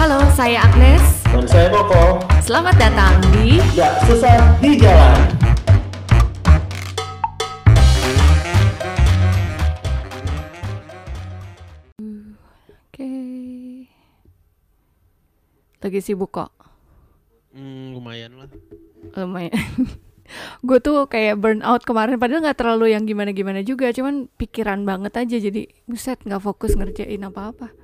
Halo, saya Agnes. Dan saya Koko, Selamat datang di gak susah di jalan. Oke. Lagi sibuk kok. Hmm, lumayan lah. Lumayan. gue tuh kayak burn out kemarin padahal nggak terlalu yang gimana-gimana juga cuman pikiran banget aja jadi buset nggak fokus ngerjain apa-apa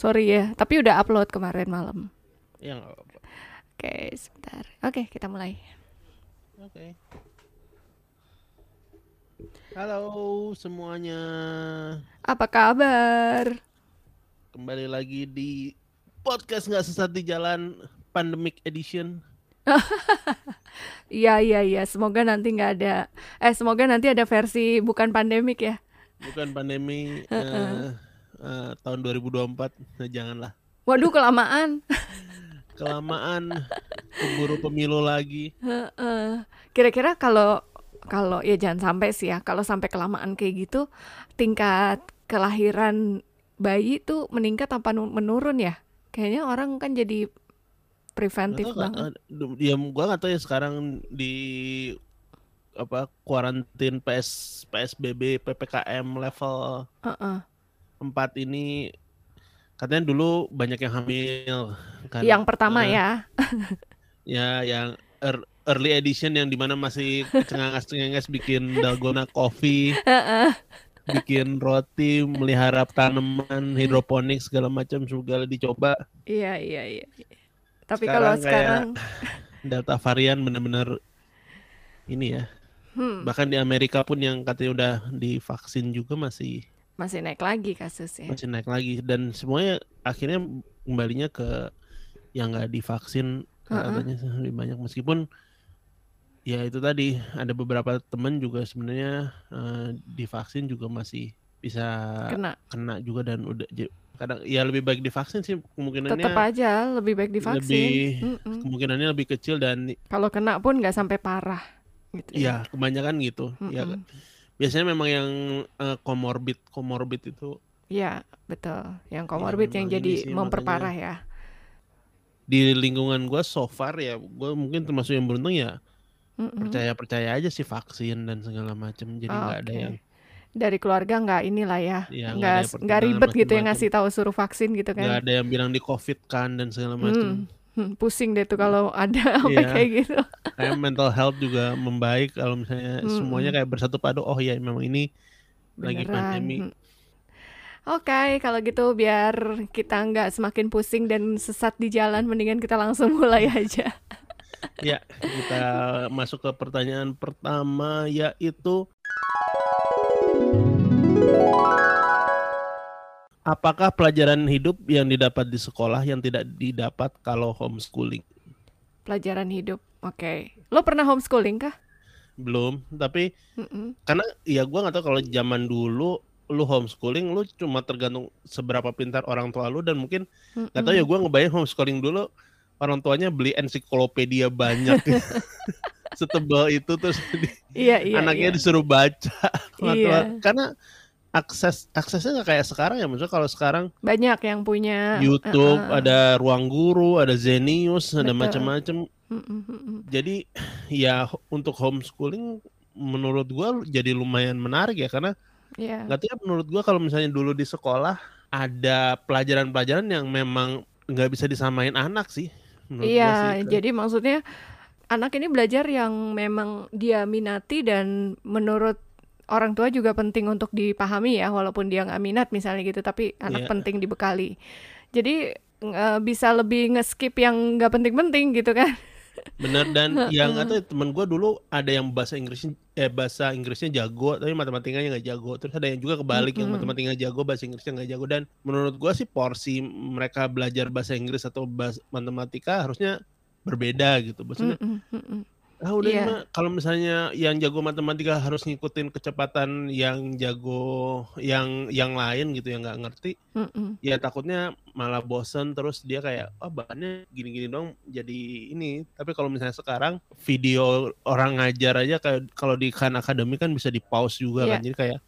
sorry ya tapi udah upload kemarin malam. Ya oke sebentar. Oke kita mulai. Oke. Halo semuanya. apa kabar? Kembali lagi di podcast nggak sesat di jalan pandemic edition. iya iya iya. Semoga nanti nggak ada eh semoga nanti ada versi bukan pandemik ya. Bukan pandemi eh, eh, tahun 2024. Nah, janganlah. waduh kelamaan Kelamaan keburu pemilu lagi. Kira-kira kalau kalau ya jangan sampai sih ya, kalau sampai kelamaan kayak gitu, tingkat kelahiran bayi tuh meningkat apa nu- menurun ya? Kayaknya orang kan jadi preventif banget. eh, ya gua nggak tahu ya sekarang di apa kuarantin PS PSBB PPKM level Heeh. 4 ini katanya dulu banyak yang hamil kan. Yang pertama ya. ya yang ear- early edition yang di mana masih cengangas-cengangas bikin dalgona coffee bikin roti melihara tanaman hidroponik segala macam segala dicoba. Iya iya iya. Tapi kalau Sekarang kayak- sekarang, delta varian benar-benar ini ya. Hmm, bahkan di Amerika pun yang katanya udah divaksin juga masih masih naik lagi kasusnya. masih naik lagi dan semuanya akhirnya kembalinya ke yang nggak divaksin katanya lebih banyak meskipun ya itu tadi ada beberapa teman juga sebenarnya eh, divaksin juga masih bisa Kena. kena juga dan udah kadang ya lebih baik divaksin sih kemungkinannya Tetap aja lebih baik divaksin. lebih Mm-mm. kemungkinannya lebih kecil dan Kalau kena pun nggak sampai parah. Gitu ya kebanyakan gitu ya Mm-mm. Biasanya memang yang comorbid comorbid itu Iya, betul. Yang comorbid yang memang jadi ini sih, memperparah ya. di lingkungan gue so far ya gue mungkin termasuk yang beruntung ya Mm-mm. percaya percaya aja sih vaksin dan segala macam jadi Oh, nggak ada yang dari keluarga nggak inilah ya, Ya, nggak nggak yang nggak ribet gitu ya ngasih tahu suruh vaksin gitu nggak kan. ada yang bilang di covid kan dan segala macam Hmm, hmm, pusing deh tuh kalau ada apa Iya. kayak gitu. kayak mental health juga membaik kalau misalnya Mm-mm. semuanya kayak bersatu padu oh ya memang ini lagi Beneran. pandemi Hmm. Oke, kalau gitu biar kita nggak semakin pusing dan sesat di jalan, mendingan kita langsung mulai aja. ya kita masuk ke pertanyaan pertama yaitu apakah pelajaran hidup yang didapat di sekolah yang tidak didapat kalau homeschooling Pelajaran hidup. Oke, lo pernah homeschooling kah? belum tapi Mm-mm. karena ya gua nggak tahu kalau zaman dulu lu homeschooling lu cuma tergantung seberapa pintar orang tua lu dan mungkin nggak tahu ya gua ngebayang homeschooling dulu orang tuanya beli ensiklopedia banyak setebal itu terus di- Iya iya. anaknya iya. disuruh baca Iya. karena akses aksesnya nggak kayak sekarang ya maksudnya kalau sekarang Banyak yang punya YouTube uh-uh. ada ruang guru ada Zenius ada Betul. macam-macam Mm-mm, mm-mm. jadi ya untuk homeschooling menurut gua jadi lumayan menarik ya karena Iya. nggak tahu ya menurut gua kalau misalnya dulu di sekolah ada pelajaran-pelajaran yang memang nggak bisa disamain anak sih Iya, sih. jadi maksudnya anak ini belajar yang memang dia minati dan menurut orang tua juga penting untuk dipahami ya, walaupun dia nggak minat misalnya gitu, tapi anak Iya. penting dibekali. Jadi eh, bisa lebih nge-skip yang nggak penting-penting gitu kan? bener dan yang ya, temen gua dulu ada yang bahasa Inggrisnya eh bahasa Inggrisnya jago tapi matematikanya nggak jago terus ada yang juga kebalik yang matematikanya jago bahasa Inggrisnya nggak jago dan menurut gua sih porsi mereka belajar bahasa Inggris atau bahasa matematika harusnya berbeda gitu maksudnya Mm-mm, mm-mm. Ah udah Iya. ini mah kalau misalnya yang jago matematika harus ngikutin kecepatan yang jago yang yang lain gitu yang nggak ngerti Mm-mm. ya takutnya malah bosen terus dia kayak oh bahannya gini-gini dong jadi ini tapi kalau misalnya sekarang video orang ngajar aja kayak kalau di Khan Academy kan bisa di pause juga Iya. kan jadi kayak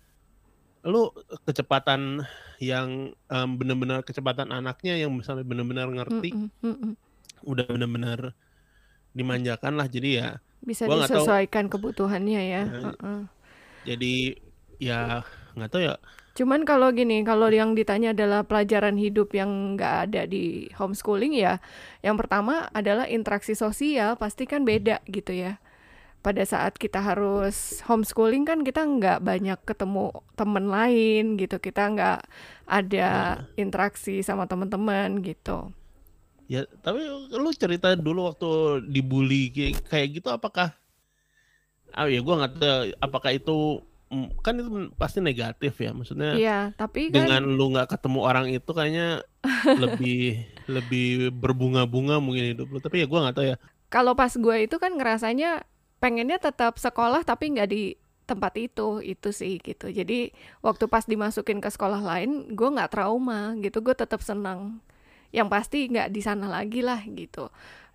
lu kecepatan yang um, benar-benar kecepatan anaknya yang misalnya benar-benar ngerti Mm-mm, mm-mm. udah benar-benar dimanjakan lah jadi ya Bisa Gua nggak tahu. disesuaikan kebutuhannya ya. Ya, Heeh. jadi ya nggak tahu ya Cuman kalau gini, kalau yang ditanya adalah pelajaran hidup yang nggak ada di homeschooling ya, yang pertama adalah interaksi sosial pasti kan beda gitu ya. Pada saat kita harus homeschooling kan kita nggak banyak ketemu temen lain gitu, kita nggak ada interaksi sama teman-teman gitu. Ya tapi lu cerita dulu waktu dibully kayak, kayak gitu apakah? Ah ya gua nggak tahu apakah itu mm, kan itu pasti negatif ya maksudnya Iya, tapi kan dengan lu nggak ketemu orang itu kayaknya lebih lebih berbunga-bunga mungkin hidup lu. Tapi ya gua nggak tahu ya. Kalau pas gue itu kan ngerasanya pengennya tetap sekolah tapi nggak di tempat itu itu sih gitu. Jadi waktu pas dimasukin ke sekolah lain gue nggak trauma gitu gue tetap senang yang pasti nggak di sana lagi lah gitu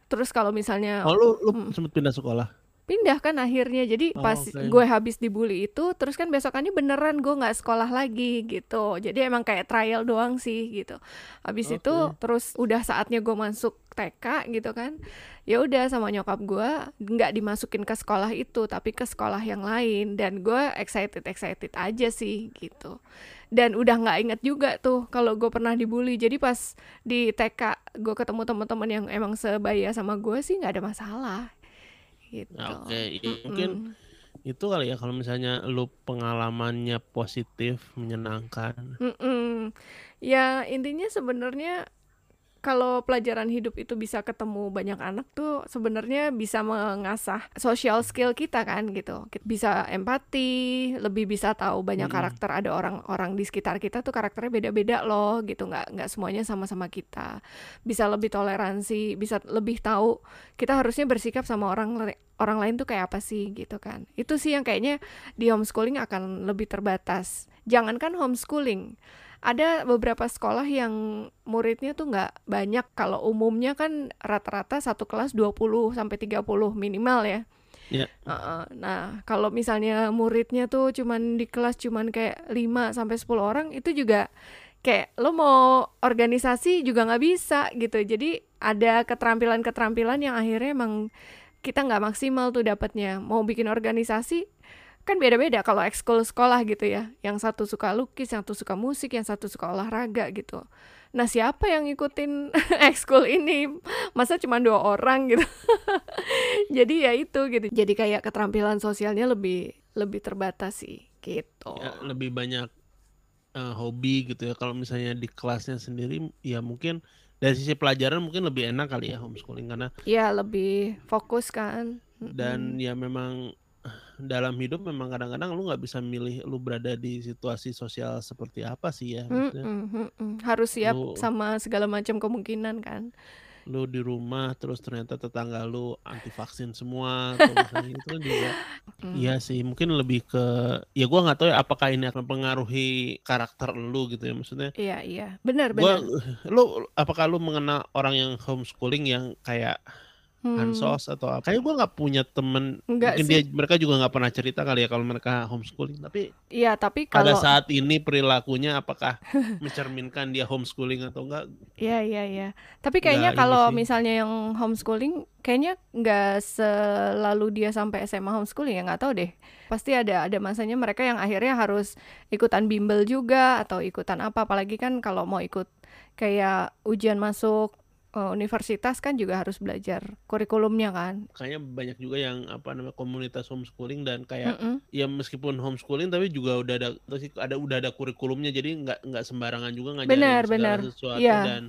terus kalau misalnya oh lu lu Mm. sempet pindah sekolah pindah kan akhirnya. Jadi Oh, pas oke. gue habis dibully itu terus kan besokannya beneran gue nggak sekolah lagi gitu. Jadi emang kayak trial doang sih gitu. Habis itu Oke. terus udah saatnya gue masuk TK gitu kan. Ya udah sama nyokap gue nggak dimasukin ke sekolah itu tapi ke sekolah yang lain. Dan gue excited excited aja sih gitu. Dan udah nggak inget juga tuh kalau gue pernah dibully. Jadi pas di TK gue ketemu teman-teman yang emang sebaya sama gue sih nggak ada masalah gitu oke ya, mungkin Mm-mm. itu kali ya kalau misalnya lu pengalamannya positif menyenangkan Mm-mm. Ya intinya sebenarnya kalau pelajaran hidup itu bisa ketemu banyak anak tuh sebenarnya bisa mengasah social skill kita kan gitu. Bisa empati, lebih bisa tahu banyak karakter ada orang-orang di sekitar kita tuh karakternya beda-beda loh gitu. nggak nggak semuanya sama-sama kita. Bisa lebih toleransi, bisa lebih tahu kita harusnya bersikap sama orang orang lain tuh kayak apa sih gitu kan. Itu sih yang kayaknya di homeschooling akan lebih terbatas. Jangankan homeschooling, ada beberapa sekolah yang muridnya tuh nggak banyak. Kalau umumnya kan rata-rata satu kelas 20 sampai 30 minimal ya. ya Heeh. Nah, kalau misalnya muridnya tuh cuman di kelas cuman kayak 5 sampai 10 orang itu juga kayak lo mau organisasi juga nggak bisa gitu. Jadi ada keterampilan-keterampilan yang akhirnya emang kita nggak maksimal tuh dapatnya. Mau bikin organisasi kan beda-beda kalau ekskul sekolah gitu ya. Yang satu suka lukis, yang satu suka musik, yang satu suka olahraga gitu. Nah, siapa yang ngikutin ekskul ini? Masa cuma dua orang gitu. Jadi ya itu gitu. Jadi kayak keterampilan sosialnya lebih lebih terbatas sih gitu. ya, lebih banyak eh, hobi gitu ya kalau misalnya di kelasnya sendiri ya mungkin dari sisi pelajaran mungkin lebih enak kali ya homeschooling karena Ya lebih fokus kan. dan ya memang dalam hidup memang kadang-kadang lu nggak bisa milih lu berada di situasi sosial seperti apa sih ya maksudnya Mm-mm, mm-mm. Harus siap Lu- sama segala macam kemungkinan kan. lu di rumah terus ternyata tetangga lu anti vaksin semua atau misalnya itu kan juga Mm. Iya sih mungkin lebih ke ya gua nggak tahu ya apakah ini akan mempengaruhi karakter lu gitu ya maksudnya Iya iya. Benar gua benar. lu apakah lu mengenal orang yang homeschooling yang kayak Hmm, ansos atau apa kayak gua nggak punya temen Enggak mungkin sih. dia mereka juga nggak pernah cerita kali ya kalau mereka homeschooling tapi Iya, tapi pada kalau saat ini perilakunya apakah mencerminkan dia homeschooling atau enggak Iya iya iya. Tapi kayaknya kalau misalnya yang homeschooling, kayaknya nggak selalu dia sampai SMA homeschooling ya nggak tahu deh. Pasti ada ada masanya mereka yang akhirnya harus ikutan bimbel juga atau ikutan apa. Apalagi kan kalau mau ikut kayak ujian masuk eh, universitas kan juga harus belajar kurikulumnya kan. kayaknya banyak juga yang apa namanya komunitas homeschooling dan kayak Mm-mm. ya meskipun homeschooling tapi juga udah ada ada udah ada kurikulumnya jadi nggak nggak sembarangan juga ngajarin Benar, segala benar. sesuatu Iya. dan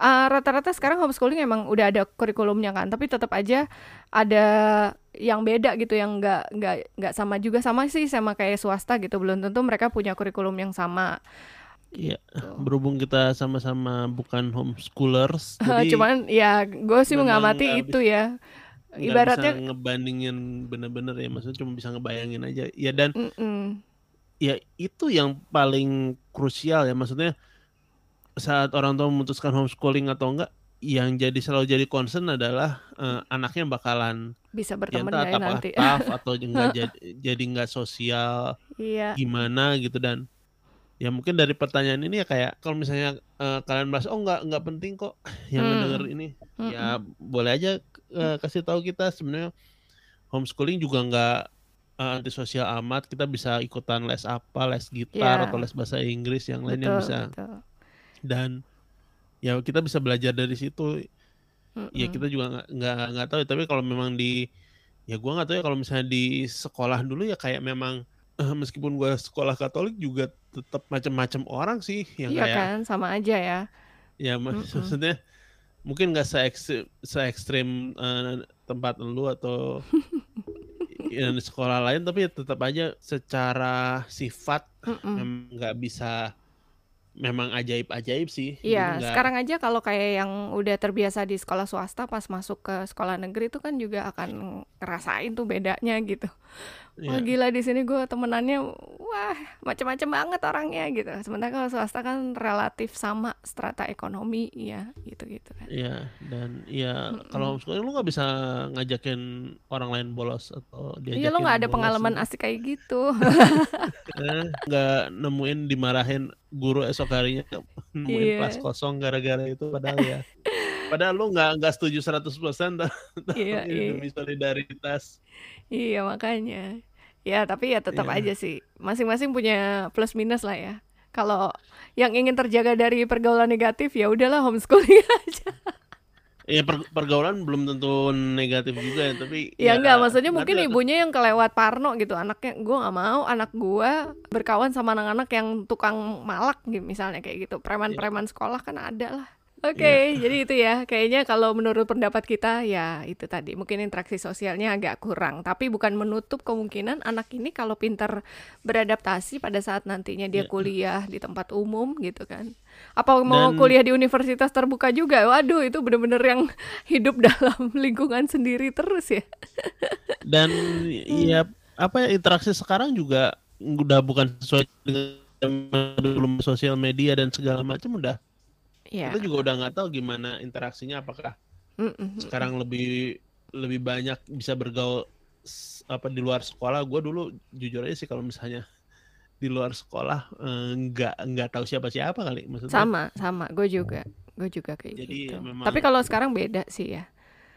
Ah, rata-rata sekarang homeschooling emang udah ada kurikulumnya kan, tapi tetap aja ada yang beda gitu yang nggak nggak nggak sama juga sama sih sama kayak swasta gitu belum tentu mereka punya kurikulum yang sama. Iya, Tuh. berhubung kita sama-sama bukan homeschoolers jadi Cuman ya gue sih mengamati nggak itu ya. Ibaratnya bisa ngebandingin bener-bener ya maksudnya cuma bisa ngebayangin aja ya dan mm-mm. ya itu yang paling krusial ya maksudnya saat orang tua memutuskan homeschooling atau enggak yang jadi selalu jadi concern adalah eh, anaknya bakalan bisa ya berteman ya nanti. tough atau enggak jadi jadi enggak sosial Iya. gimana gitu dan ya mungkin dari pertanyaan ini ya kayak kalau misalnya uh, kalian bahas oh nggak nggak penting kok yang Hmm. mendengar ini Mm-mm. ya boleh aja uh, kasih tahu kita sebenarnya homeschooling juga nggak uh, antisosial amat kita bisa ikutan les apa les gitar Ya. atau les bahasa Inggris yang lain yang bisa betul. dan ya kita bisa belajar dari situ ya Mm-mm. kita juga nggak nggak tahu ya. tapi kalau memang di ya gua nggak tahu ya kalau misalnya di sekolah dulu ya kayak memang meskipun gua sekolah Katolik juga tetap macam-macam orang sih yang Iya kayak kan, sama aja ya. ya mak- Mm-mm. maksudnya mungkin nggak se se ekstrim eh, tempat lu atau di sekolah lain tapi ya tetap aja secara sifat nggak bisa memang ajaib-ajaib sih Iya, nggak- sekarang aja kalau kayak yang udah terbiasa di sekolah swasta pas masuk ke sekolah negeri itu kan juga akan ngerasain tuh bedanya gitu. Wah ya, gila di sini gue temenannya wah macem-macem banget orangnya gitu. Sementara kalau swasta kan relatif sama strata ekonomi ya gitu-gitu kan. Iya, dan ya kalau homeschooling lu nggak bisa ngajakin orang lain bolos atau diajakin Iya lo nggak ada pengalaman gitu. asik kayak gitu. Nggak nemuin dimarahin guru esok harinya nemuin Iya. kelas kosong gara-gara itu padahal ya padahal lu nggak nggak setuju 100% tapi Iya, iya. demi solidaritas Iya makanya. Ya tapi ya tetap Iya. aja sih. Masing-masing punya plus minus lah ya. Kalau yang ingin terjaga dari pergaulan negatif ya udahlah homeschooling aja. ya per- pergaulan belum tentu negatif juga ya tapi Ya enggak, maksudnya mungkin ibunya yang kelewat parno gitu. Anaknya gue nggak mau anak gua berkawan sama anak-anak yang tukang malak gitu misalnya kayak gitu. Preman-preman sekolah kan ada lah. Oke, jadi itu ya. Kayaknya kalau menurut pendapat kita ya itu tadi mungkin interaksi sosialnya agak kurang, tapi bukan menutup kemungkinan anak ini kalau pintar beradaptasi pada saat nantinya dia Ya. kuliah di tempat umum gitu kan. Apa mau Dan- kuliah di universitas terbuka juga? Waduh, itu bener-bener yang hidup dalam lingkungan sendiri terus ya. dan ya apa ya interaksi sekarang juga udah bukan sesuai dengan dulu sosial media dan segala macam udah Ya. kita juga udah nggak tahu gimana interaksinya apakah Mm-mm. sekarang lebih lebih banyak bisa bergaul apa di luar sekolah gue dulu jujur aja sih kalau misalnya di luar sekolah eh, nggak nggak tahu siapa siapa kali maksudnya Sama, sama. Gue juga, gue juga kayak Jadi, gitu. memang- Tapi kalau sekarang beda sih ya.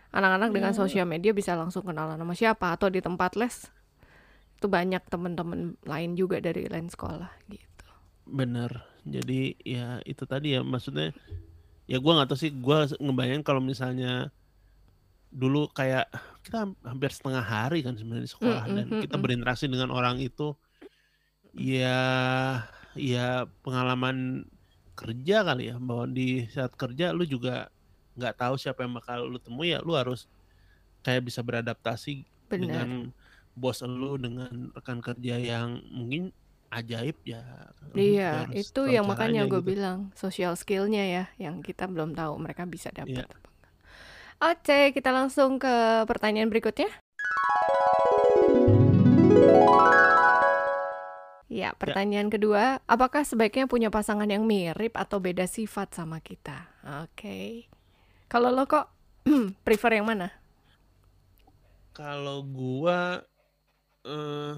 Anak-anak dengan Ya. sosial media bisa langsung kenalan sama siapa atau di tempat les itu banyak temen-temen lain juga dari lain sekolah gitu. bener jadi ya itu tadi ya maksudnya ya gue nggak tahu sih gue ngebayangin kalau misalnya dulu kayak kita hampir setengah hari kan sebenarnya di sekolah Mm, dan mm, kita mm. berinteraksi dengan orang itu ya ya pengalaman kerja kali ya bahwa di saat kerja lu juga nggak tahu siapa yang bakal lu temui ya lu harus kayak bisa beradaptasi Benar. dengan bos lu dengan rekan kerja yang mungkin ajaib ya Iya, itu yang makanya gue gitu. bilang social skillnya ya, yang kita belum tahu mereka bisa dapat Iya. Oke, kita langsung ke pertanyaan berikutnya. Ya, pertanyaan kedua, apakah sebaiknya punya pasangan yang mirip atau beda sifat sama kita? Oke. Kalau lo kok prefer yang mana? Kalau gua eh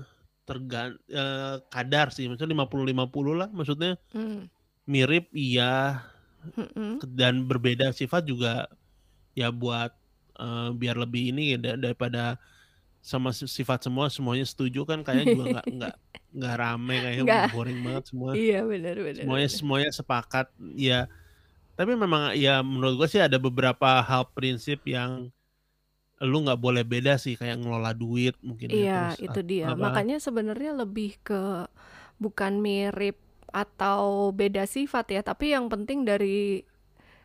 tergan eh, kadar sih, maksudnya 50-50 lah, maksudnya Hmm. mirip iya mm-mm. dan berbeda sifat juga ya buat eh, biar lebih ini ya da- daripada sama si- sifat semua semuanya setuju kan kayaknya juga nggak nggak nggak rame kayaknya Nggak. boring banget semua Iya, benar benar. semuanya benar. semuanya sepakat ya tapi memang ya menurut gua sih ada beberapa hal prinsip yang lu nggak boleh beda sih kayak ngelola duit mungkin ya, Iya, terus itu at- dia. apa, Makanya sebenarnya lebih ke bukan mirip atau beda sifat ya, tapi yang penting dari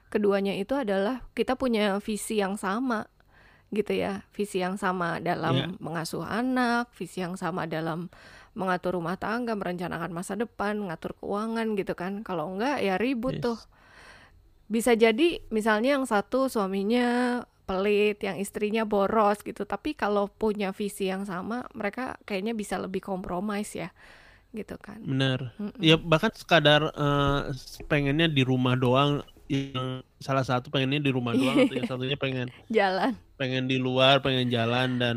keduanya itu adalah kita punya visi yang sama gitu ya. Visi yang sama dalam Iya. mengasuh anak, visi yang sama dalam mengatur rumah tangga, merencanakan masa depan, ngatur keuangan gitu kan. Kalau enggak ya ribut Yes. tuh. Bisa jadi misalnya yang satu suaminya pelit, yang istrinya boros gitu. Tapi kalau punya visi yang sama, mereka kayaknya bisa lebih kompromis ya, gitu kan. bener Mm-mm. ya bahkan sekadar eh, pengennya di rumah doang yang salah satu pengennya di rumah doang atau yang satunya pengen Jalan. pengen di luar pengen jalan dan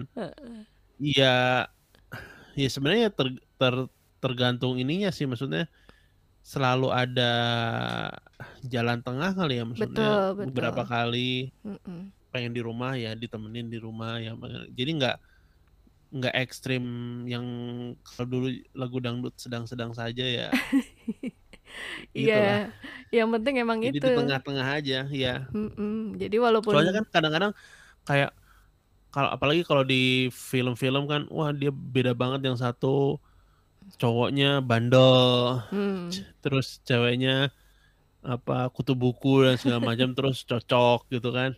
ya ya sebenarnya ter, ter- tergantung ininya sih maksudnya selalu ada jalan tengah kali ya maksudnya Betul, betul. beberapa kali Mm-mm. Pengen di rumah ya ditemenin di rumah ya jadi nggak nggak ekstrim yang kalau dulu lagu dangdut sedang-sedang saja ya Iya, yang penting emang jadi itu. di tengah-tengah aja ya Mm-mm. Jadi walaupun soalnya kan kadang-kadang kayak kalau apalagi kalau di film-film kan wah dia beda banget yang satu cowoknya bandel Hmm, terus ceweknya apa kutu buku dan segala macam terus cocok gitu kan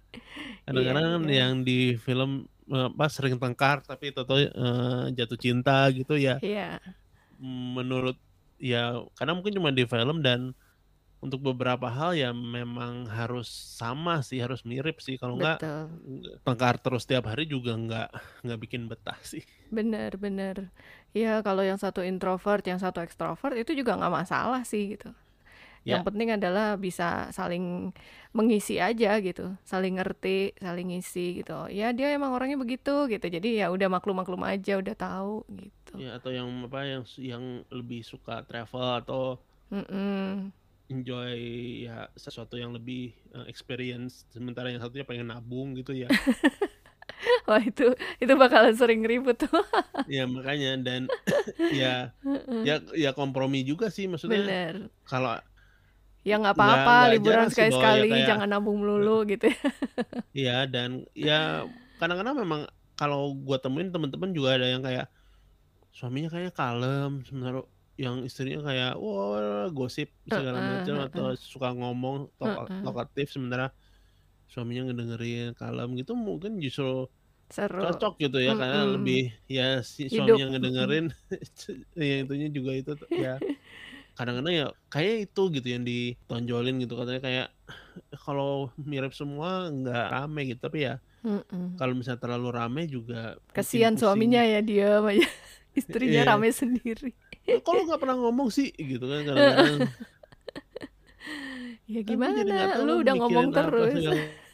kadang-kadang kan iya. yang di film eh, apa sering tengkar tapi toto jatuh cinta gitu ya Iya, menurut ya karena mungkin cuma di film dan untuk beberapa hal ya memang harus sama sih harus mirip sih kalau enggak betul. tengkar terus tiap hari juga nggak nggak bikin betah sih Bener, bener. Ya kalau yang satu introvert, yang satu ekstrovert itu juga nggak masalah sih gitu. Yang Ya. penting adalah bisa saling mengisi aja gitu, saling ngerti, saling ngisi gitu. Ya dia emang orangnya begitu gitu. Jadi ya udah maklum-maklum aja, udah tahu gitu. ya atau yang apa yang yang lebih suka travel atau Mm-mm. enjoy ya sesuatu yang lebih eh, experience sementara yang satunya pengen nabung gitu ya Wah itu itu bakalan sering ribut tuh. ya makanya dan ya ya ya kompromi juga sih maksudnya Bener. kalau Ya nggak apa-apa, liburan ya sekali-sekali, kayak jangan nabung melulu gitu. ya dan ya kadang-kadang memang kalau gua temuin teman-teman juga ada yang kayak suaminya kayaknya kalem sementara yang istrinya kayak wah gosip segala macam atau heeh. suka ngomong tok- Heeh. talkative sementara suaminya ngedengerin kalem gitu mungkin justru Seru. cocok gitu ya karena Mm-mm. lebih ya si Hidup. suaminya ngedengerin yang itunya juga itu ya kadang-kadang ya kayak itu gitu yang ditonjolin gitu katanya kayak kalau mirip semua nggak rame gitu tapi ya Mm-mm. kalau misalnya terlalu rame juga Kasihan suaminya ya dia aja. Istrinya Iya. rame sendiri. kalau nggak pernah ngomong sih gitu kan kadang-kadang Ya gimana? tahu Lu udah ngomong terus.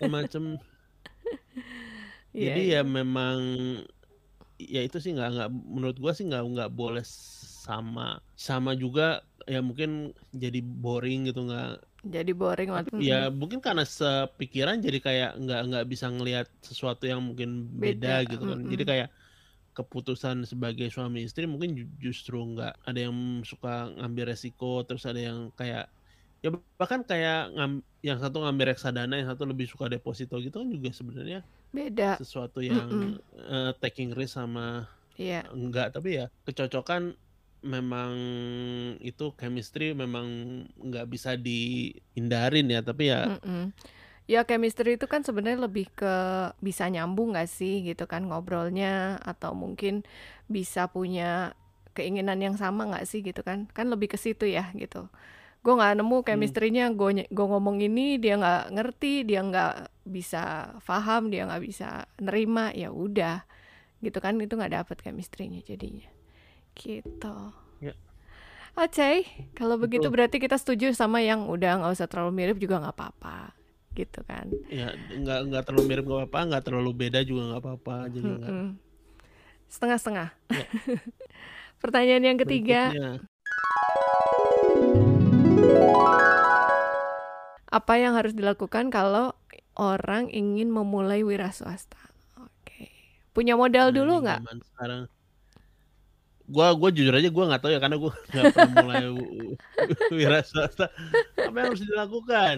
macem Iya, jadi iya. ya memang ya itu sih nggak nggak menurut gua sih nggak nggak boleh sama sama juga ya mungkin jadi boring gitu nggak Jadi boring waktu ya mungkin karena sepikiran jadi kayak nggak nggak bisa ngelihat sesuatu yang mungkin beda, Beda, gitu kan jadi mm-mm. kayak keputusan sebagai suami istri mungkin ju- justru nggak ada yang suka ngambil resiko terus ada yang kayak ya bahkan kayak ngam, yang satu ngambil reksadana yang satu lebih suka deposito gitu kan juga sebenarnya beda. sesuatu yang Mm-mm. eh, taking risk sama Iya, enggak tapi ya kecocokan memang itu chemistry memang nggak bisa dihindarin ya tapi ya mm-mm. Ya chemistry itu kan sebenarnya lebih ke bisa nyambung gak sih gitu kan ngobrolnya atau mungkin bisa punya keinginan yang sama nggak sih gitu kan? Kan lebih ke situ ya gitu. Gue nggak nemu chemistry-nya gue gue ngomong ini dia nggak ngerti, dia nggak bisa paham, dia nggak bisa nerima, ya udah gitu kan itu nggak dapet chemistry-nya jadinya. Gitu. Ya. Oke, kalau begitu Betul. berarti kita setuju sama yang udah nggak usah terlalu mirip juga nggak apa-apa, gitu kan? ya nggak nggak terlalu mirip nggak apa-apa nggak terlalu beda juga nggak apa-apa jadi nggak Mm-mm. Setengah-setengah. Ya. Pertanyaan yang ketiga, berikutnya. apa yang harus dilakukan kalau orang ingin memulai wira swasta? Oke, punya modal Nah, dulu nggak? sekarang gua gua jujur aja gua nggak tahu ya karena gua nggak pernah mulai wira swasta apa yang harus dilakukan?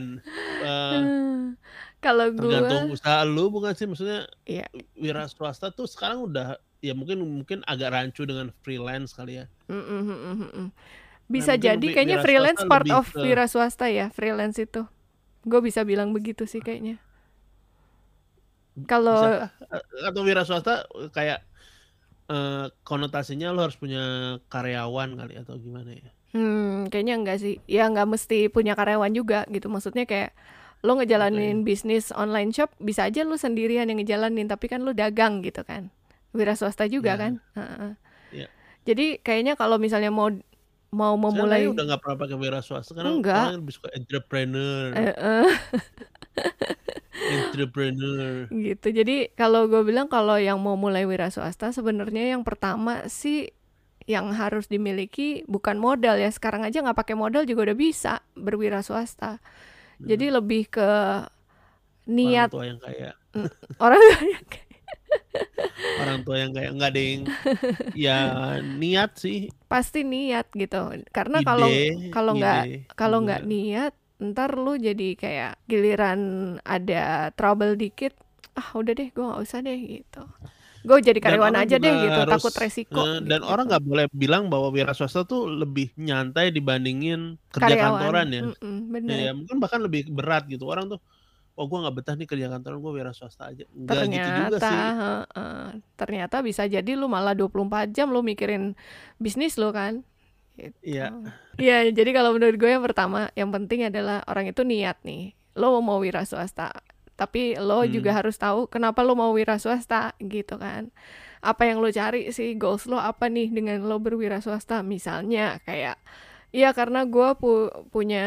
Hmm, Kalau tergantung gue, usaha lu bukan sih? Maksudnya Iya. wira swasta tuh sekarang udah ya mungkin mungkin agak rancu dengan freelance kali ya. Bisa mungkin jadi kayaknya freelance part of ke- wira swasta ya, freelance itu. Gue bisa bilang begitu sih kayaknya. Kalau atau wira swasta kayak eh, konotasinya lu harus punya karyawan kali atau gimana ya Hmm, kayaknya enggak sih. Ya nggak mesti punya karyawan juga gitu. Maksudnya kayak lo ngejalanin bisnis online shop bisa aja lu sendirian yang ngejalanin, tapi kan lu dagang gitu kan. Wira swasta juga Ya. kan. Heeh. Ya. Jadi kayaknya kalau misalnya mau mau memulai kayaknya udah nggak pernah pakai wira swasta karena Enggak. orang lebih suka entrepreneur Eh, eh, entrepreneur gitu. Jadi kalau gue bilang kalau yang mau mulai wira swasta sebenarnya yang pertama sih yang harus dimiliki bukan modal ya. Sekarang aja nggak pakai modal juga udah bisa berwira swasta. Jadi lebih ke niat orang tua yang kaya orang yang kayak- orang tua yang kayak nggak yang ya niat sih pasti niat gitu. Karena kalau kalau nggak kalau nggak niat ntar lu jadi kayak giliran ada trouble dikit ah udah deh gue nggak usah deh gitu. Gue jadi karyawan aja deh juga gitu harus, takut resiko eh, dan gitu. orang nggak boleh bilang bahwa wira swasta tuh lebih nyantai dibandingin kerja karyawan. kantoran ya. Bener. Ya mungkin bahkan lebih berat gitu. Orang tuh oh gue nggak betah nih kerja kantoran gue wira swasta aja. Nggak gitu juga ternyata sih. heeh, ternyata bisa jadi lu malah 24 jam lu mikirin bisnis lu kan gitu. Iya. Iya, jadi kalau menurut gue yang pertama yang penting adalah orang itu niat nih lo mau wira swasta tapi lo Hmm. juga harus tahu kenapa lo mau wira swasta gitu kan apa yang lo cari sih goals lo apa nih dengan lo berwira swasta misalnya kayak Iya karena gue pu- punya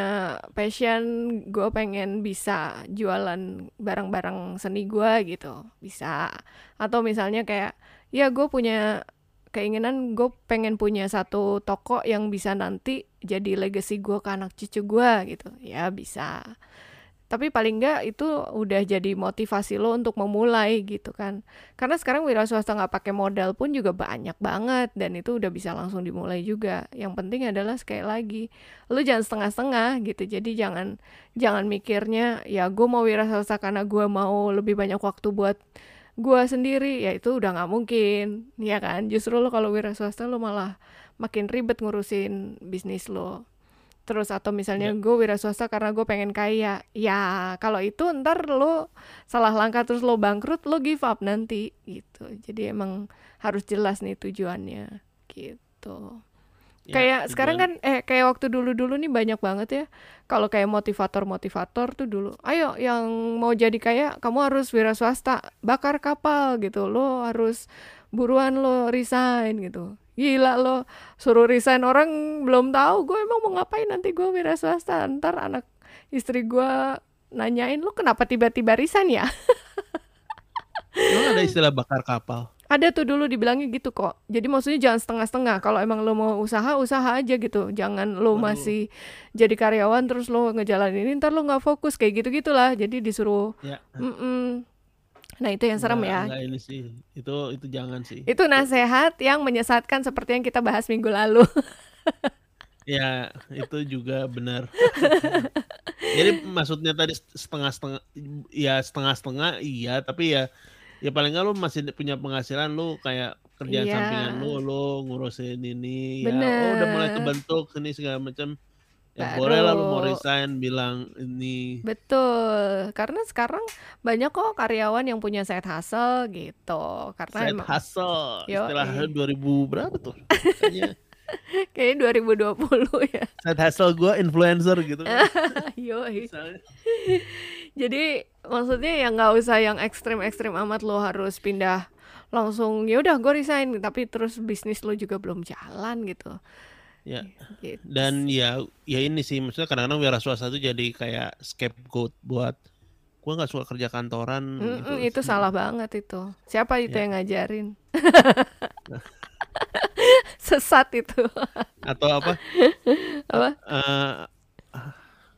passion gue pengen bisa jualan barang-barang seni gue gitu bisa atau misalnya kayak ya gue punya keinginan gue pengen punya satu toko yang bisa nanti jadi legacy gue ke anak cucu gue gitu. Ya bisa. Tapi paling enggak itu udah jadi motivasi lo untuk memulai gitu kan. Karena sekarang wira swasta nggak pakai modal pun juga banyak banget dan itu udah bisa langsung dimulai juga. Yang penting adalah sekali lagi lo jangan setengah-setengah gitu. Jadi jangan jangan mikirnya ya gue mau wira swasta karena gue mau lebih banyak waktu buat gue sendiri ya itu udah nggak mungkin ya kan? Justru lo kalau wira swasta lo malah makin ribet ngurusin bisnis lo. Terus atau misalnya gue wira swasta karena gue pengen kaya ya kalau itu ntar lo salah langkah terus lo bangkrut lo give up nanti gitu. Jadi emang harus jelas nih tujuannya gitu Ya, kayak sekarang kan eh kayak waktu dulu-dulu nih banyak banget ya. Kalau kayak motivator-motivator tuh dulu ayo yang mau jadi kaya kamu harus wira swasta bakar kapal gitu. Lo harus buruan lo resign gitu. Gila lo suruh resign orang belum tahu gue emang mau ngapain nanti gue wira swasta. Ntar anak istri gue nanyain lo kenapa tiba-tiba resign ya Emang ada istilah bakar kapal ada tuh dulu dibilangnya gitu kok. Jadi maksudnya jangan setengah-setengah. Kalau emang lo mau usaha usaha aja gitu. Jangan lo masih jadi karyawan terus lo ngejalanin. Ini ntar lo nggak fokus. Kayak gitu gitulah jadi disuruh ya. Nah itu yang serem nggak- ya. nggak ini sih. Itu itu jangan sih. Itu nasehat yang menyesatkan seperti yang kita bahas minggu lalu. Ya, itu juga benar. Jadi maksudnya tadi setengah-setengah, ya setengah-setengah, iya. Tapi ya, ya paling nggak lu masih punya penghasilan lu kayak kerjaan Iya. sampingan lu, lu ngurusin ini, ya. Oh udah mulai kebentuk ini segala macam. Ya Baru. boleh lah lu mau resign, bilang ini. betul karena sekarang banyak kok karyawan yang punya side hustle gitu karena Side emang hustle, Yoi. istilahnya 2000 berapa tuh? Kayaknya kayaknya 2020 ya side hustle gua influencer gitu. Yoi. Jadi maksudnya ya nggak usah yang ekstrim-ekstrim amat lo harus pindah langsung ya udah gue resign tapi terus bisnis lo juga belum jalan gitu. Ya. Gitu dan ya ya ini sih maksudnya kadang-kadang wira swasta itu jadi kayak scapegoat buat gua nggak suka kerja kantoran gitu. itu salah banget itu. Siapa itu Ya. yang ngajarin? Sesat itu. atau apa Apa? ah,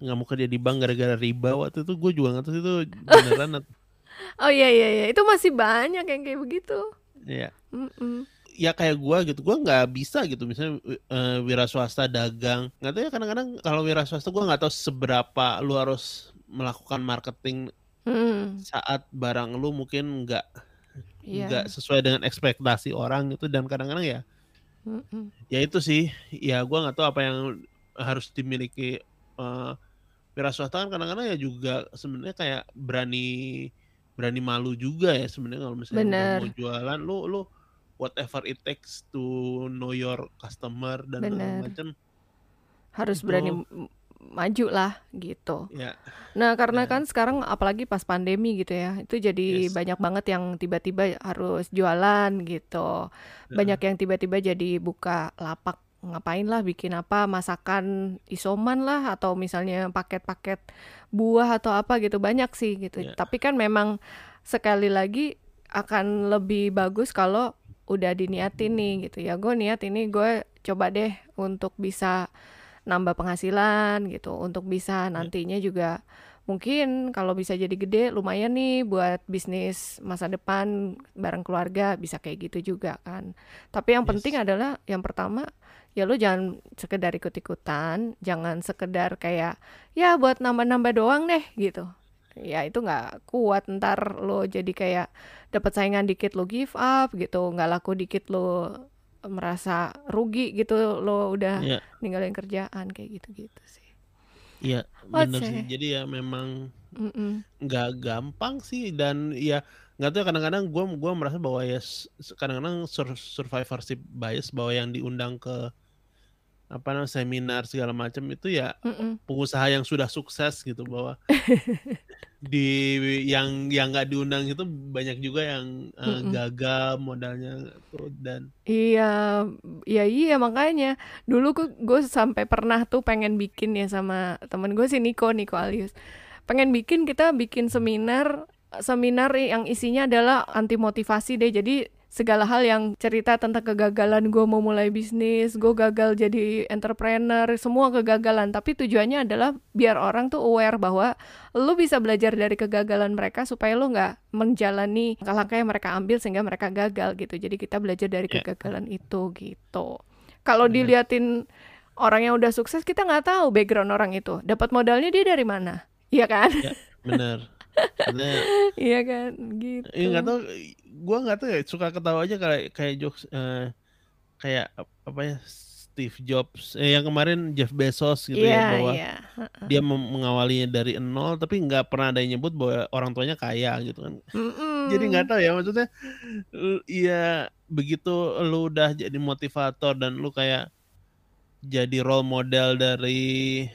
nggak mau kerja di bank gara-gara riba waktu itu gue juga nggak tahu itu beneran Oh iya iya iya, itu masih banyak yang kayak begitu. ya Mm-mm. ya kayak gua gitu gua nggak bisa gitu misalnya eh, wira swasta dagang nggak tahu ya kadang-kadang kalau wira swasta gua nggak tahu seberapa lu harus melakukan marketing Mm, saat barang lu mungkin nggak Iya. nggak sesuai dengan ekspektasi orang gitu dan kadang-kadang ya Mm-mm. ya itu sih ya gua nggak tahu apa yang harus dimiliki eh wira swasta kan kadang-kadang ya juga sebenarnya kayak berani berani malu juga ya sebenarnya kalau misalnya Bener. mau jualan lu lu whatever it takes to know your customer dan macam Harus berani maju lah gitu. ya Nah, karena Ya. kan sekarang apalagi pas pandemi gitu ya, itu jadi Yes. banyak banget yang tiba-tiba harus jualan gitu. Banyak yang tiba-tiba jadi buka lapak ngapain lah bikin apa masakan isoman lah atau misalnya paket-paket buah atau apa gitu banyak sih gitu. Ya. Tapi kan memang sekali lagi akan lebih bagus kalau udah diniatin nih gitu ya gue niat ini gue coba deh untuk bisa nambah penghasilan gitu untuk bisa nantinya juga mungkin kalau bisa jadi gede lumayan nih buat bisnis masa depan bareng keluarga bisa kayak gitu juga kan tapi yang Yes. penting adalah yang pertama ya lu jangan sekedar ikut-ikutan jangan sekedar kayak ya buat nambah-nambah doang deh gitu ya itu nggak kuat ntar lo jadi kayak dapat saingan dikit lo give up gitu nggak laku dikit lo merasa rugi gitu lo udah Iya. ninggalin kerjaan kayak gitu-gitu sih Iya, Oke. bener sih. Jadi ya memang nggak gampang sih dan ya nggak tahu kadang-kadang gue gua merasa bahwa ya kadang-kadang sur- survivorship bias bahwa yang diundang ke apa namanya seminar segala macam itu ya Mm-mm. pengusaha yang sudah sukses gitu bahwa di yang yang nggak diundang itu banyak juga yang Mm-mm. gagal modalnya tuh dan Iya, ya iya makanya dulu gue sampai pernah tuh pengen bikin ya sama temen gue si Niko Niko Alius pengen bikin kita bikin seminar seminar yang isinya adalah anti motivasi deh jadi segala hal yang cerita tentang kegagalan gue mau mulai bisnis gue gagal jadi entrepreneur semua kegagalan tapi tujuannya adalah biar orang tuh aware bahwa lu bisa belajar dari kegagalan mereka supaya lu nggak menjalani langkah-langkah yang mereka ambil sehingga mereka gagal gitu. Jadi kita belajar dari Ya. kegagalan itu gitu. Kalau Benar. diliatin orang yang udah sukses kita nggak tahu background orang itu. Dapat modalnya dia dari mana? Iya kan? ya bener Karena Iya kan? Gitu. Iya nggak tahu, gue nggak tahu ya suka ketawa aja kayak kayak jokes eh, kayak ap- apa ya Steve Jobs eh, yang kemarin Jeff Bezos gitu Iya, ya bahwa iya. dia mengawalinya dari nol tapi nggak pernah ada yang nyebut bahwa orang tuanya kaya gitu kan. Mm-mm. Jadi nggak tahu ya maksudnya l- ya begitu lu udah jadi motivator dan lu kayak jadi role model dari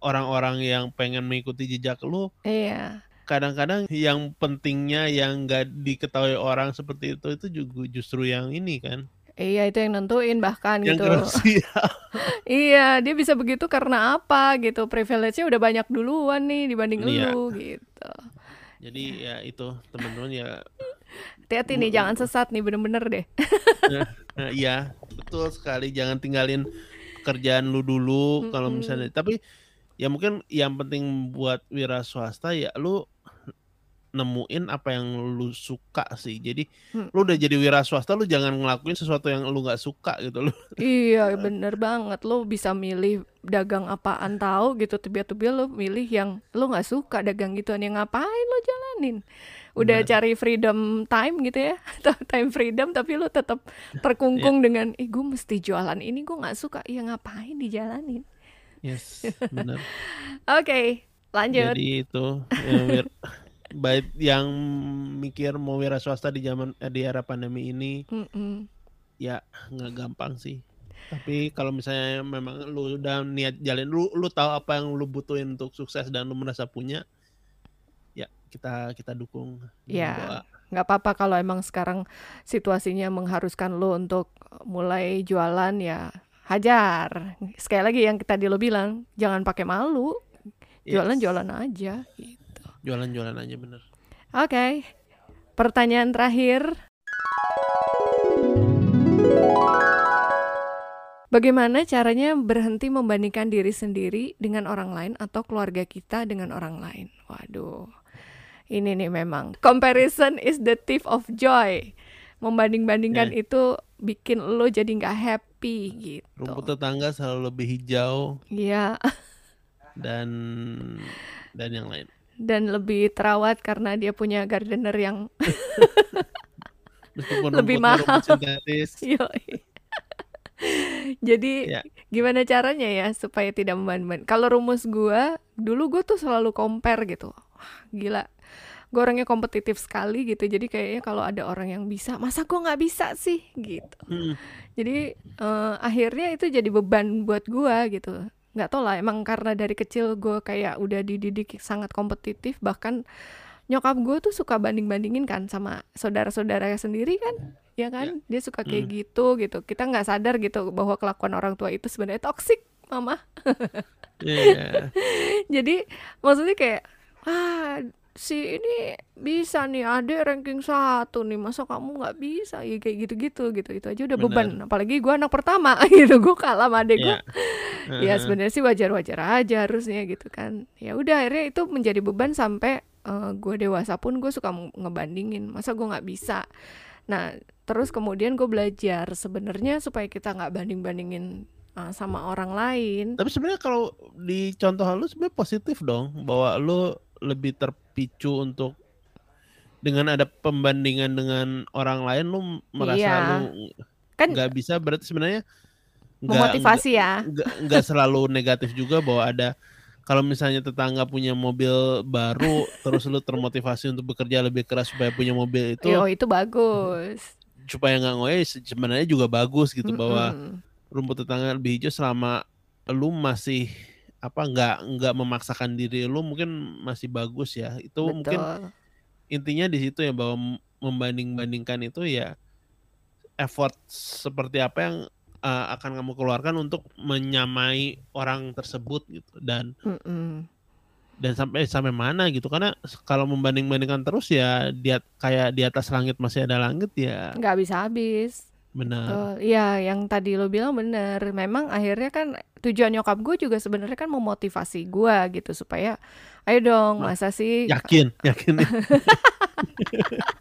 orang-orang yang pengen mengikuti jejak lu Iya. Kadang-kadang yang pentingnya yang nggak diketahui orang seperti itu itu juga justru yang ini kan Iya itu yang nentuin bahkan yang gitu. Iya, dia bisa begitu karena apa gitu. Privilege-nya udah banyak duluan nih dibanding Iya. lu gitu. jadi ya itu teman-teman ya Hati-hati nih, jangan sesat nih bener-bener deh. nah, iya betul sekali jangan tinggalin pekerjaan lu dulu kalau Mm-mm. misalnya tapi ya mungkin yang penting buat wira swasta ya lu nemuin apa yang lu suka sih jadi Hmm. lu udah jadi wira swasta lu jangan ngelakuin sesuatu yang lu nggak suka gitu lu Iya, bener banget. Lo bisa milih dagang apaan tahu gitu. Tiba-tiba lo milih yang lo nggak suka dagang gituan yang ngapain lo jalanin. Udah Benar. cari freedom time gitu ya, time freedom tapi lo tetap terkungkung dengan, ih gue mesti jualan ini gue nggak suka. Ya ngapain dijalanin? yes benar Oke, lanjut. Jadi itu ya, baik yang mikir mau wira swasta di zaman eh, di era pandemi ini Mm-mm. ya nggak gampang sih. Tapi kalau misalnya memang lu udah niat jalin lu lu tahu apa yang lu butuhin untuk sukses dan lu merasa punya ya kita kita dukung Ya. nggak apa-apa kalau emang sekarang situasinya mengharuskan lo untuk mulai jualan ya hajar. Sekali lagi yang tadi lo bilang, jangan pakai malu, Yes. jualan-jualan aja. Jualan-jualan aja bener. Oke. Pertanyaan terakhir. Bagaimana caranya berhenti membandingkan diri sendiri dengan orang lain atau keluarga kita dengan orang lain? Waduh. Ini nih memang comparison is the thief of joy. Membanding-bandingkan itu bikin lo jadi nggak happy gitu. Rumput tetangga selalu lebih hijau Iya, dan dan yang lain. Dan lebih terawat karena dia punya gardener yang Meskipun Lebih mahal. Jadi Ya. gimana caranya ya supaya tidak membanding? Kalau rumus gua, dulu gua tuh selalu compare gitu. Wah, gila. Gue orangnya kompetitif sekali gitu. Jadi kayaknya kalau ada orang yang bisa, masa gua nggak bisa sih gitu. Hmm. Jadi eh, akhirnya itu jadi beban buat gua gitu. Nggak tau lah, emang karena dari kecil gue kayak udah dididik sangat kompetitif. Bahkan nyokap gue tuh suka banding-bandingin kan sama saudara-saudaranya sendiri kan. Ya kan, dia suka kayak gitu gitu. Kita nggak sadar gitu bahwa kelakuan orang tua itu sebenarnya toksik, mama. Iya. Jadi maksudnya kayak, ah si ini bisa nih adek ranking satu nih masa kamu nggak bisa? Ya kayak gitu-gitu gitu. Itu aja udah Bener. beban. Apalagi gue anak pertama gitu. Gue kalah sama adek gue Iya. ya sebenarnya sih wajar-wajar aja harusnya gitu kan. Ya udah akhirnya itu menjadi beban sampai gue dewasa pun gue suka ngebandingin. Masa gue nggak bisa? Nah terus kemudian gue belajar sebenarnya supaya kita nggak banding-bandingin uh, sama orang lain. Tapi sebenarnya kalau di contoh lu sebenarnya positif dong bahwa lu lebih terpicu untuk dengan ada pembandingan dengan orang lain lu merasa Iya. lu kan nggak bisa berarti sebenarnya nggak memotivasi ya nggak selalu negatif juga bahwa ada kalau misalnya tetangga punya mobil baru terus lu termotivasi untuk bekerja lebih keras supaya punya mobil itu Yo, itu bagus supaya nggak ngoyo sebenarnya juga bagus gitu bahwa Mm-mm. rumput tetangga lebih hijau selama lu masih apa nggak nggak memaksakan diri lu mungkin masih bagus ya. Itu mungkin betul. intinya di situ ya bahwa membanding-bandingkan itu ya effort seperti apa yang uh, akan kamu keluarkan untuk menyamai orang tersebut gitu. Dan Mm-mm. dan sampai sampai mana gitu. Karena kalau membanding-bandingkan terus ya dia kayak di atas langit masih ada langit ya nggak bisa habis benar. Iya, yang tadi lo bilang bener. Memang akhirnya kan tujuan nyokap gue juga sebenarnya kan memotivasi gue gitu supaya, ayo dong, masa sih? yakin yakin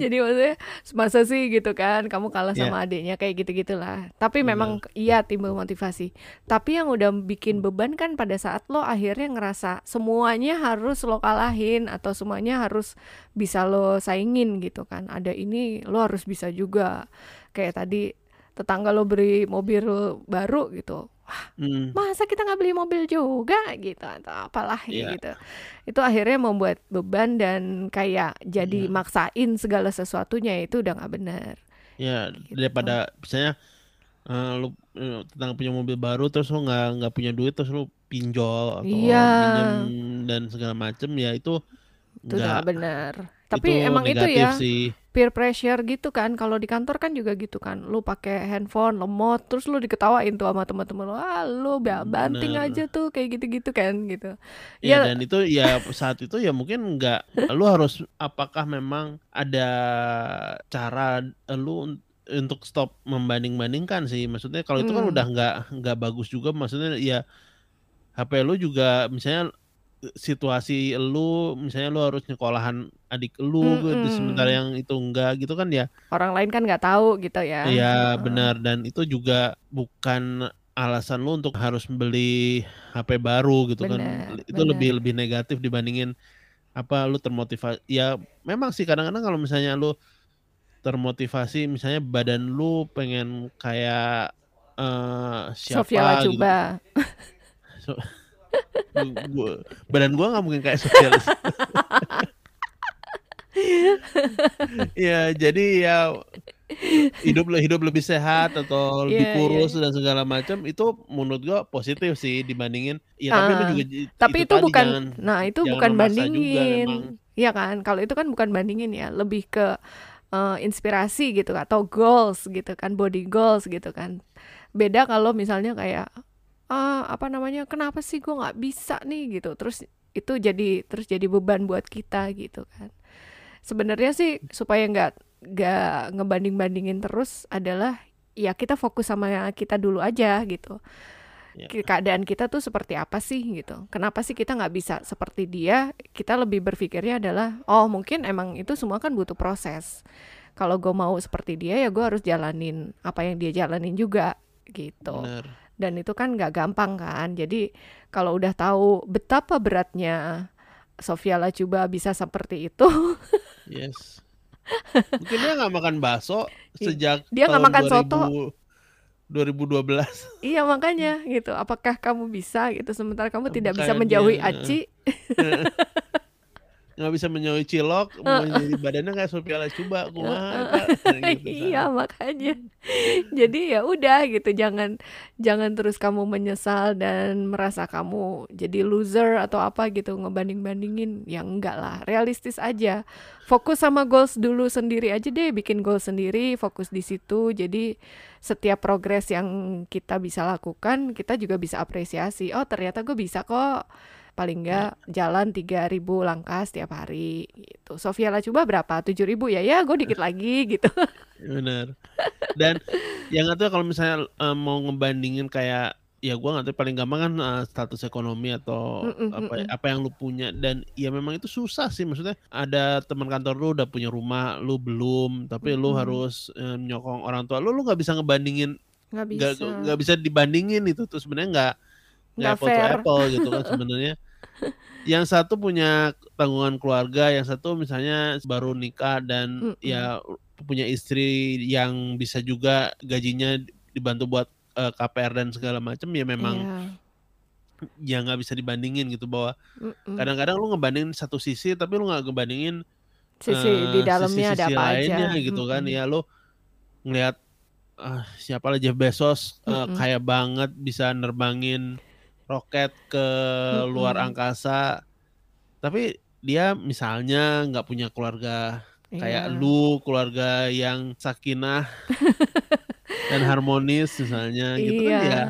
Jadi maksudnya masa sih gitu kan, kamu kalah ya sama adiknya kayak gitu-gitulah. Tapi benar memang iya timbul motivasi. Tapi yang udah bikin beban kan pada saat lo akhirnya ngerasa semuanya harus lo kalahin atau semuanya harus bisa lo saingin gitu kan. Ada ini lo harus bisa juga. Kayak tadi tetangga lo beri mobil baru gitu. Hmm, Masa kita nggak beli mobil juga? Gitu atau apalah kayak iya. gitu. Itu akhirnya membuat beban dan kayak jadi iya. maksain segala sesuatunya itu udah nggak benar. Ya gitu. daripada misalnya eh, lu eh, tentang punya mobil baru terus lu nggak nggak punya duit terus lu pinjol atau Iya, pinjam dan segala macem ya itu itu udah nggak nggak benar. itu Tapi emang itu ya sih peer pressure gitu kan. Kalau di kantor kan juga gitu kan. Lu pakai handphone lemot, terus lu diketawain tuh sama teman-teman lu. Ah, lu ba- banting bener aja tuh kayak gitu-gitu kan gitu. ya Ya, dan itu ya saat itu ya mungkin nggak lu harus apakah memang ada cara lu un- untuk stop membanding-bandingkan sih maksudnya kalau itu kan hmm, udah nggak nggak bagus juga maksudnya ya HP lu juga misalnya situasi lu misalnya lu harus nyekolahan adik lu gitu, sementara yang itu enggak gitu kan ya Orang lain kan nggak tahu gitu ya. ya Heeh. benar dan itu juga bukan alasan lu untuk harus beli HP baru gitu kan Benar, itu lebih benar. lebih negatif dibandingin apa lu termotivasi ya memang sih kadang-kadang kalau misalnya lu termotivasi misalnya badan lu pengen kayak Sofia siapa gitu Lacuba. So, gua, badan gua nggak mungkin kayak sosialis ya jadi ya hidup hidup lebih sehat atau lebih Iya, iya. kurus dan segala macam itu menurut gua positif sih dibandingin ya tapi lu Ah, juga tapi itu itu tadi bukan, jangan nah itu jangan bukan bandingin, Iya kan? Kalau itu kan bukan bandingin ya, lebih ke eh, inspirasi gitu atau goals gitu kan, body goals gitu kan. Beda kalau misalnya kayak ah apa namanya, kenapa sih gue nggak bisa nih gitu, terus itu jadi terus jadi beban buat kita gitu kan. Sebenarnya sih supaya nggak nggak ngebanding-bandingin terus adalah ya kita fokus sama kita dulu aja gitu ke- keadaan kita tuh seperti apa sih gitu. Kenapa sih kita nggak bisa seperti dia? Kita lebih berpikirnya adalah, oh mungkin emang itu semua kan butuh proses. Kalau gue mau seperti dia ya gue harus jalanin apa yang dia jalanin juga gitu. benar Dan itu kan nggak gampang kan. Jadi kalau udah tahu betapa beratnya Sofia Lacuba bisa seperti itu, yes mungkin dia nggak makan bakso sejak dia nggak makan soto. 2000 2012 Iya makanya gitu. Apakah kamu bisa gitu sementara kamu tidak bisa makanya menjauhi Aci? nggak bisa menjauhi cilok mau jadi badannya kayak Sophia kumaha Kak? Nah, gitu Iya kan makanya. Jadi ya udah gitu jangan jangan terus kamu menyesal dan merasa kamu jadi loser atau apa gitu ngebanding-bandingin. Ya enggak lah, realistis aja. Fokus sama goals dulu sendiri aja deh, bikin goal sendiri, fokus di situ. Jadi setiap progres yang kita bisa lakukan, kita juga bisa apresiasi. Oh, ternyata gue bisa kok paling enggak jalan 3000 langkah setiap hari gitu. Sofia Lacuba berapa? 7000 ya? Ya, gue dikit lagi gitu. Bener. Dan yang itu kalau misalnya uh, mau ngebandingin kayak ya gue nggak tahu paling gampang kan uh, status ekonomi atau Mm-mm, apa mm-mm. apa yang lu punya dan ya memang itu susah sih maksudnya ada teman kantor lu udah punya rumah lu belum tapi lu Mm-mm. harus uh, nyokong orang tua lu lu nggak bisa ngebandingin Nggak bisa. nggak nggak bisa dibandingin itu tuh sebenarnya nggak nggak Nggak apple to fair. apple gitu kan sebenarnya yang satu punya tanggungan keluarga yang satu misalnya baru nikah dan Mm-mm. ya punya istri yang bisa juga gajinya dibantu buat eh, KPR dan segala macam ya memang Iya. ya nggak bisa dibandingin gitu bahwa kadang-kadang lu ngebandingin satu sisi tapi lu nggak ngebandingin Sisi eh, di dalamnya ada sisi-sisi apa aja. lainnya gitu kan Mm-mm. ya lu ngelihat ah, siapa lah Jeff Bezos Mm-mm. kaya banget bisa nerbangin roket ke luar Mm-mm. angkasa tapi dia misalnya nggak punya keluarga kayak Iya. lu keluarga yang sakinah dan harmonis misalnya gitu Iya. kan ya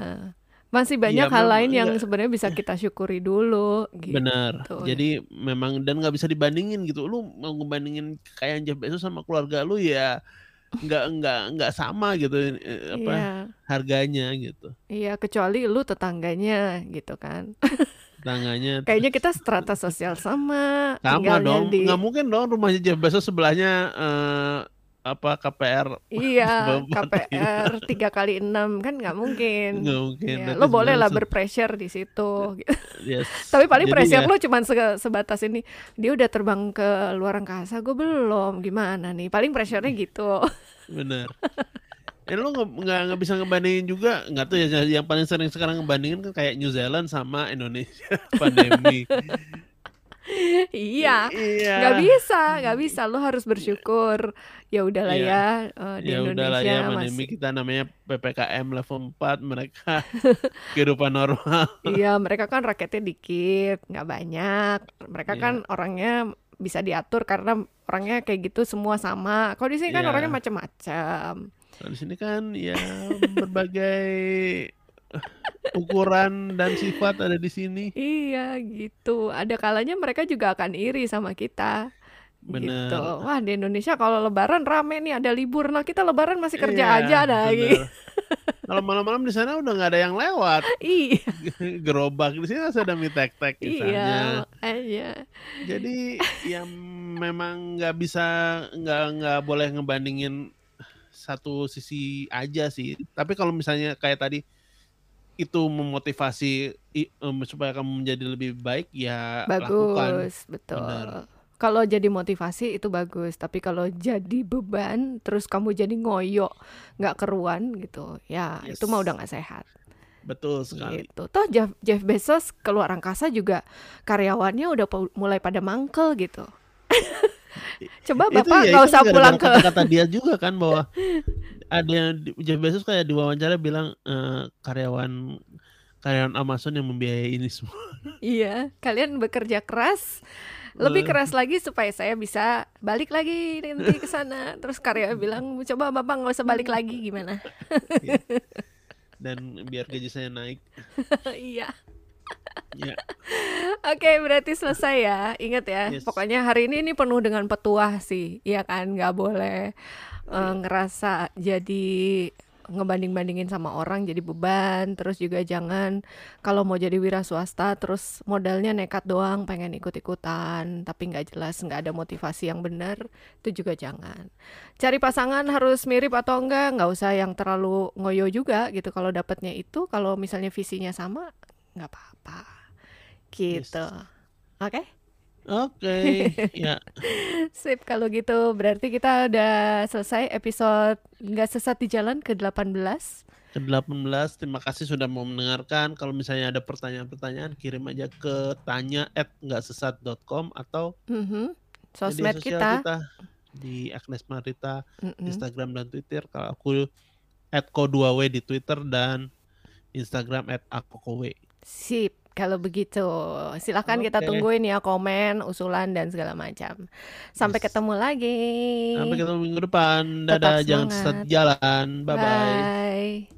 Masih banyak Iya, hal lain yang nggak- sebenarnya bisa kita syukuri dulu gitu. benar jadi memang dan nggak bisa dibandingin gitu lu mau ngebandingin kayak Jeff Bezos sama keluarga lu ya nggak nggak nggak sama gitu eh, apa Iya. harganya gitu Iya, kecuali lu tetangganya gitu kan. tangannya Kayaknya kita strata sosial sama, sama dong di nggak mungkin dong rumahnya Jeff Bezos sebelahnya eh, apa KPR Iya, KPR tiga kali enam kan nggak mungkin. nggak mungkin Ya, lo boleh lah berpressure di situ. gitu. se- yes. Tapi paling Jadi pressure ya, lo cuman se- sebatas ini. Dia udah terbang ke luar angkasa, gue belum. Gimana nih? Paling pressure-nya gitu. bener Eh nggak nggak nggak bisa ngebandingin juga nggak tuh ya yang paling sering sekarang ngebandingin kan kayak New Zealand sama Indonesia pandemi iya. iya nggak bisa, nggak bisa. Lo harus bersyukur. Ya udahlah Iya. ya eh, di ya udahlah Indonesia ya pandemi masih. kita namanya ppkm level 4 mereka kehidupan normal Iya, mereka kan rakyatnya dikit, nggak banyak. Mereka Iya. kan orangnya bisa diatur karena orangnya kayak gitu semua sama. Kalau di sini kan Iya. orangnya macam-macam. Kalau di sini kan ya berbagai ukuran dan sifat ada di sini Iya, gitu. Ada kalanya mereka juga akan iri sama kita. Bener. Gitu. Wah, di Indonesia kalau lebaran rame nih, ada libur. Nah, kita lebaran masih kerja Iya, aja ada lagi. bener. kalau malam-malam di sana udah nggak ada yang lewat Iya, gerobak di sini masih ada mie tek-tek iya, misalnya makanya. Jadi ya memang nggak bisa nggak nggak boleh ngebandingin satu sisi aja sih. Tapi kalau misalnya kayak tadi itu memotivasi em, supaya kamu menjadi lebih baik ya lakukan. Bagus, betul. Benar. Kalau jadi motivasi itu bagus, tapi kalau jadi beban, terus kamu jadi ngoyo, nggak keruan gitu, ya itu mah Yes. udah nggak sehat. Betul sekali. Gitu. Toh Jeff, Jeff Bezos keluar angkasa juga karyawannya udah mulai pada mangkel gitu. Coba bapak ya, nggak itu usah pulang ke kata-kata dia juga kan bahwa ada yang Jeff Bezos kayak di wawancara bilang eh, karyawan karyawan Amazon yang membiayai ini semua. Iya, kalian bekerja keras, lebih Eh. keras lagi supaya saya bisa balik lagi nanti ke sana. Terus karyawan bilang, coba bapak nggak usah balik lagi gimana? Dan biar gaji saya naik. iya. Ya, Oke, berarti selesai ya. Ingat ya, Yes. pokoknya hari ini ini penuh dengan petuah sih, Iya kan? Nggak boleh eh, ngerasa jadi ngebanding-bandingin sama orang jadi beban. Terus juga jangan kalau mau jadi wira swasta, terus modalnya nekat doang, pengen ikut-ikutan, tapi nggak jelas, nggak ada motivasi yang benar, itu juga jangan. Cari pasangan harus mirip atau enggak, nggak usah yang terlalu ngoyo juga gitu. Kalau dapatnya itu, kalau misalnya visinya sama, nggak apa-apa. Yes. Gitu. Oke? Oke, ya. Sip, kalau gitu berarti kita udah selesai episode nggak sesat di jalan ke-18. Ke-18, terima kasih sudah mau mendengarkan. Kalau misalnya ada pertanyaan-pertanyaan, kirim aja ke tanya at nggak atau Mhm. media Sosmed sosial kita. di Agnes Marita, Mm-mm. Instagram dan Twitter. Kalau aku at ko2w di Twitter dan Instagram at akokow. Sip, kalau begitu. Silahkan kita Oke. tungguin ya komen, usulan dan segala macam. Sampai Yes. ketemu lagi. Sampai ketemu minggu depan. Tetap Dadah, jangan semangat. sesat jalan. Bye-bye. Bye.